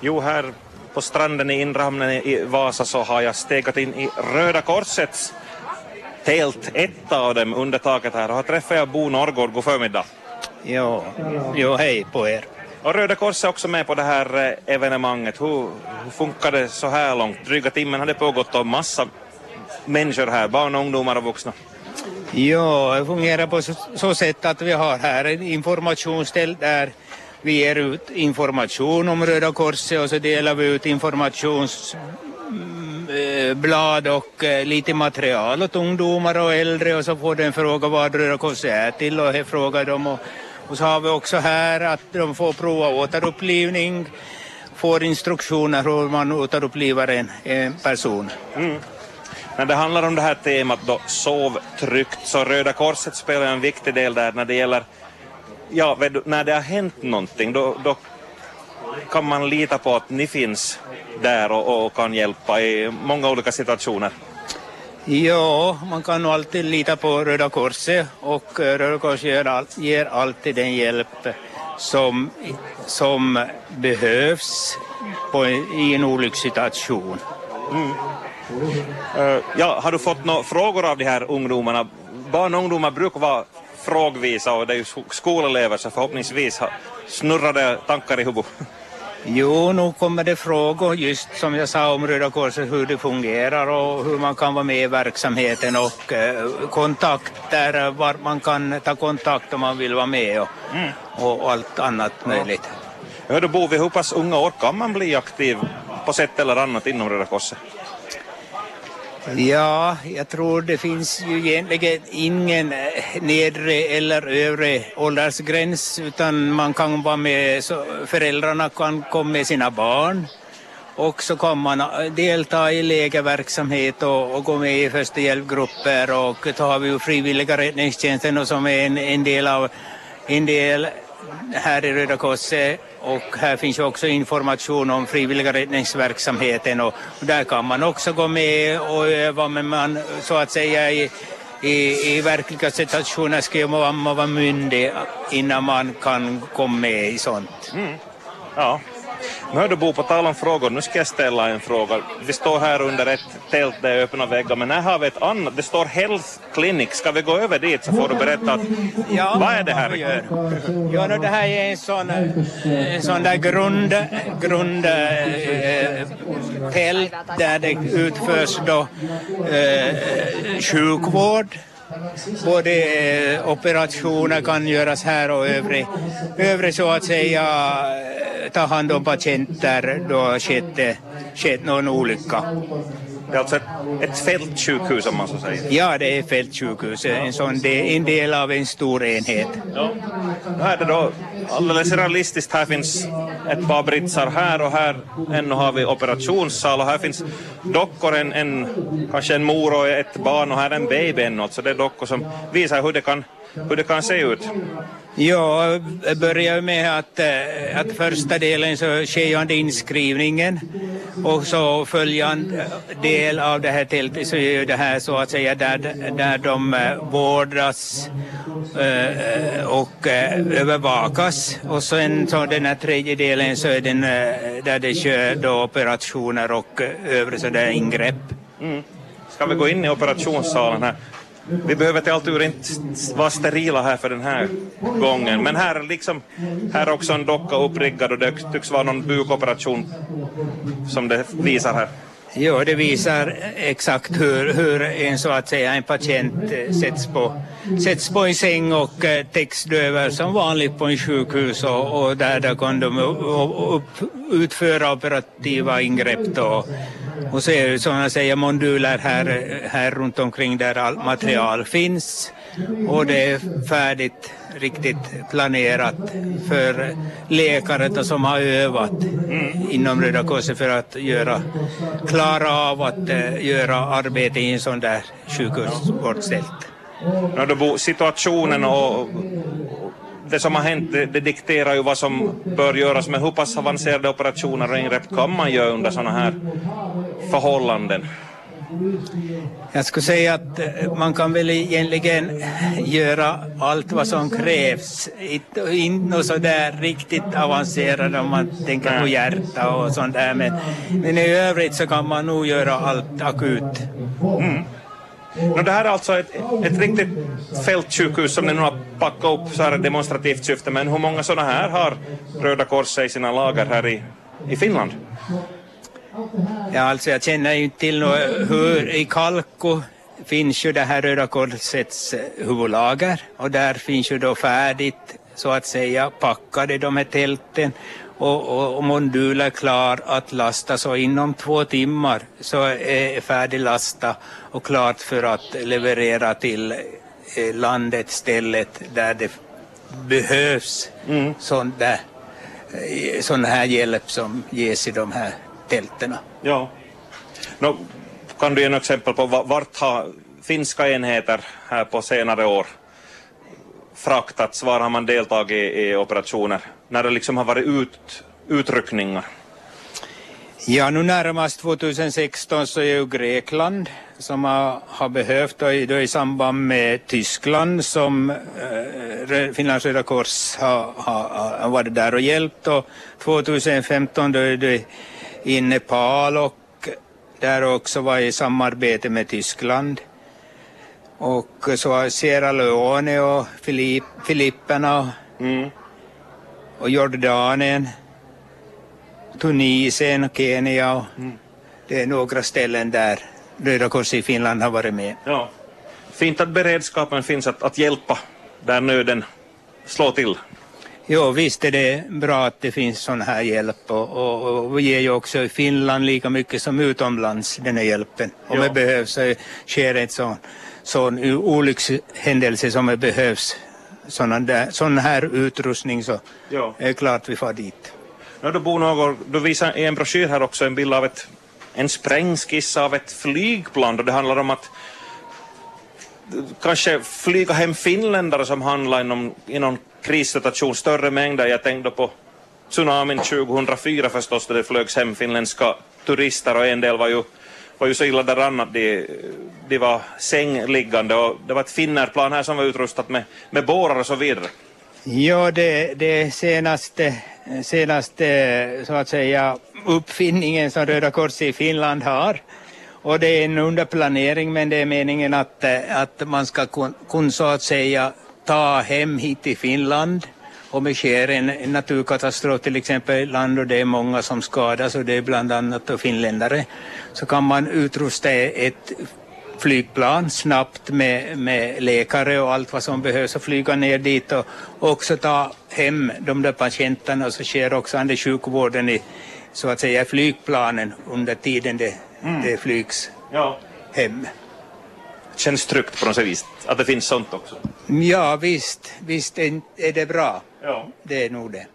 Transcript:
Jo, här på stranden i inre hamnen i Vasa så har jag stegat in i Röda Korsets tält, ett av dem under taket här. Och här träffar jag Bo Norrgård, god förmiddag. Ja, jo, hej på er. Och Röda Korset är också med på det här eh, evenemanget. Hur, hur funkar det så här långt? Dryga timmen har det pågått och massa människor här, barn, ungdomar och vuxna. Ja, det fungerar på så, så sätt att vi har här en informationsställ där vi ger ut information om Röda Korset och så delar vi ut informationsblad mm, eh, och eh, lite material åt ungdomar och äldre och så får de en fråga vad Röda Korset är till och det frågar de och, och så har vi också här att de får prova återupplivning får instruktioner hur man återupplivar en, en person. Mm. När det handlar om det här temat då, sov tryggt, så Röda Korset spelar en viktig del där när det gäller, ja, när det har hänt någonting, då, då kan man lita på att ni finns där och, och kan hjälpa i många olika situationer. Ja, man kan nog alltid lita på Röda Korset och eh, Röda Korset ger, all, ger alltid den hjälp som, som behövs på, i en olyckssituation. Mm. Uh, ja, har du fått några frågor av de här ungdomarna? Barn och ungdomar brukar vara frågvisa och det är ju skolelever så förhoppningsvis snurrar det tankar i huvudet. Jo, nu kommer det frågor just som jag sa om Röda Korset, hur det fungerar och hur man kan vara med i verksamheten och eh, kontakter, var man kan ta kontakt om man vill vara med och, mm. och, allt annat ja. möjligt. Ja, då bor vi, hur pass unga år kan man bli aktiv på sätt eller annat inom Röda Korset? Ja, jag tror det finns ju egentligen ingen eh, nedre eller övre åldersgräns utan man kan vara med, så föräldrarna kan komma med sina barn. Och så kan man eh, delta i lägerverksamhet och, och gå med i första hjälpgrupper. Och så har vi ju frivilliga räddningstjänsten som är en, en del av en del här i Röda Korset och här finns också information om frivilliga räddningsverksamheten och, där kan man också gå med och öva men man så att säga i, i, i verkliga situationer ska man vara myndig innan man kan komma med i sånt. Mm. Ja, nu hör du Bo, på tal om frågor, nu ska jag ställa en fråga. Vi står här under ett tält där är öppna väggar, men här har vi ett annat, det står Health Clinic. Ska vi gå över dit så får du berätta, att, ja, vad är det här? Gör. Ja, no, det här är en sån, en sån där grund, grund äh, tält där det utförs då äh, sjukvård både eh, operationer kan göras här och övrig, övrig så att säga ta hand om patienter då skett, skett någon olycka. Det är alltså ett, fältsjukhus om man så säger? Ja, det är fältsjukhus, en, sån del, en del av en stor enhet. Ja. Här är det då alldeles realistiskt, här finns ett par britsar här och här ännu har vi operationssal och här finns dockor, en, en, kanske en mor och ett barn och här är en baby ännu, så det är dockor som visar hur det kan, hur det kan se ut. Ja, jag börjar med att, eh, att första delen så skeende inskrivningen och så följande del av det här tältet så är det här så att säga där, där de eh, vårdas eh, och övervakas och sen så den här tredje delen så är den där det kör då operationer och övriga sådana ingrepp. Mm. Ska vi gå in i operationssalen här? Vi behöver till allt ur inte vara sterila här för den här gången. Men här, liksom, här är också en docka uppriggad och det tycks vara någon bukoperation som det visar här. Jo, det visar exakt hur, hur en så att säga en patient eh, sätts på, sätts på en säng och eh, täcks över som vanligt på en sjukhus och, och där, där kan de upp, utföra operativa ingrepp då. Och så är det sådana säger, moduler här, här runt omkring där allt material finns och det är färdigt riktigt planerat för läkare som har övat mm. inom Röda Korset för att göra, klara av att uh, göra arbete i en sån där sjukhusvårdstält. Ja, situationen och det som har hänt det, det dikterar ju vad som bör göras men hur pass avancerade operationer och ingrepp kan man göra under sådana här förhållanden? Jag skulle säga att eh, man kan väl egentligen göra allt vad som krävs. Inte något sådär riktigt avancerat om man tänker på hjärta och sånt där. Men, men i övrigt så kan man nog göra allt akut. Mm. No, det här är alltså ett, ett riktigt fältsjukhus som ni nu har packat upp så här demonstrativt syfte, men hur många sådana här har Röda Korset i sina lager här i, i Finland? Ja, alltså jag känner ju inte till något, hur i Kalko finns ju det här Röda Korsets huvudlager och där finns ju då färdigt så att säga packade de här tälten och, och, och monduler klar att lasta så inom två timmar så är färdiglasta och klart för att leverera till eh, landet, stället där det behövs mm. sån, där, eh, sån här hjälp som ges i de här tälten. Ja. No, kan du ge några exempel på vart har finska enheter här på senare år fraktats? Var har man deltagit i operationer? När det liksom har varit ut, utryckningar? Ja, nu närmast 2016 så är ju Grekland som har, har behövt och i, då i samband med Tyskland som eh, Finlands Röda Kors har, har, har varit där och hjälpt och 2015 då är det i Nepal och där också var i samarbete med Tyskland. Och så Sierra Leone och Filipp, Filipperna mm. och Jordanien, Tunisien och Kenya. Och mm. Det är några ställen där Röda Korset i Finland har varit med. Ja. Fint att beredskapen finns att, att hjälpa där nöden slår till. Jo, visst är det bra att det finns sån här hjälp och, och, och vi ger ju också i Finland lika mycket som utomlands den här hjälpen. Om det behövs så sker en sån, sån olyckshändelse som det behövs sån, där, sån här utrustning så ja. är det klart vi får dit. Ja, då Bo du visar i en broschyr här också en bild av ett, en sprängskiss av ett flygplan och det handlar om att kanske flyga hem finländare som handlar inom, i någon krissituation, större mängder. Jag tänkte på tsunamin 2004 förstås, då det flögs hem finländska turister och en del var ju, var ju så illa däran att de, de var sängliggande och det var ett finnerplan här som var utrustat med, med bårar och så vidare. Ja, det, det senaste, senaste så att säga uppfinningen som Röda Korset i Finland har och det är en under planering men det är meningen att, eh, att man ska kunna så att säga ta hem hit till Finland om det sker en, naturkatastrof till exempel i land och det är många som skadas och det är bland annat finländare så kan man utrusta ett flygplan snabbt med, med läkare och allt vad som behövs och flyga ner dit och också ta hem de där patienterna och så sker också andra sjukvården i så att säga flygplanen under tiden det, mm. det flygs ja. hem känns tryggt på något vis att det finns sånt också. Ja visst, visst är det bra. Ja. Det är nog det.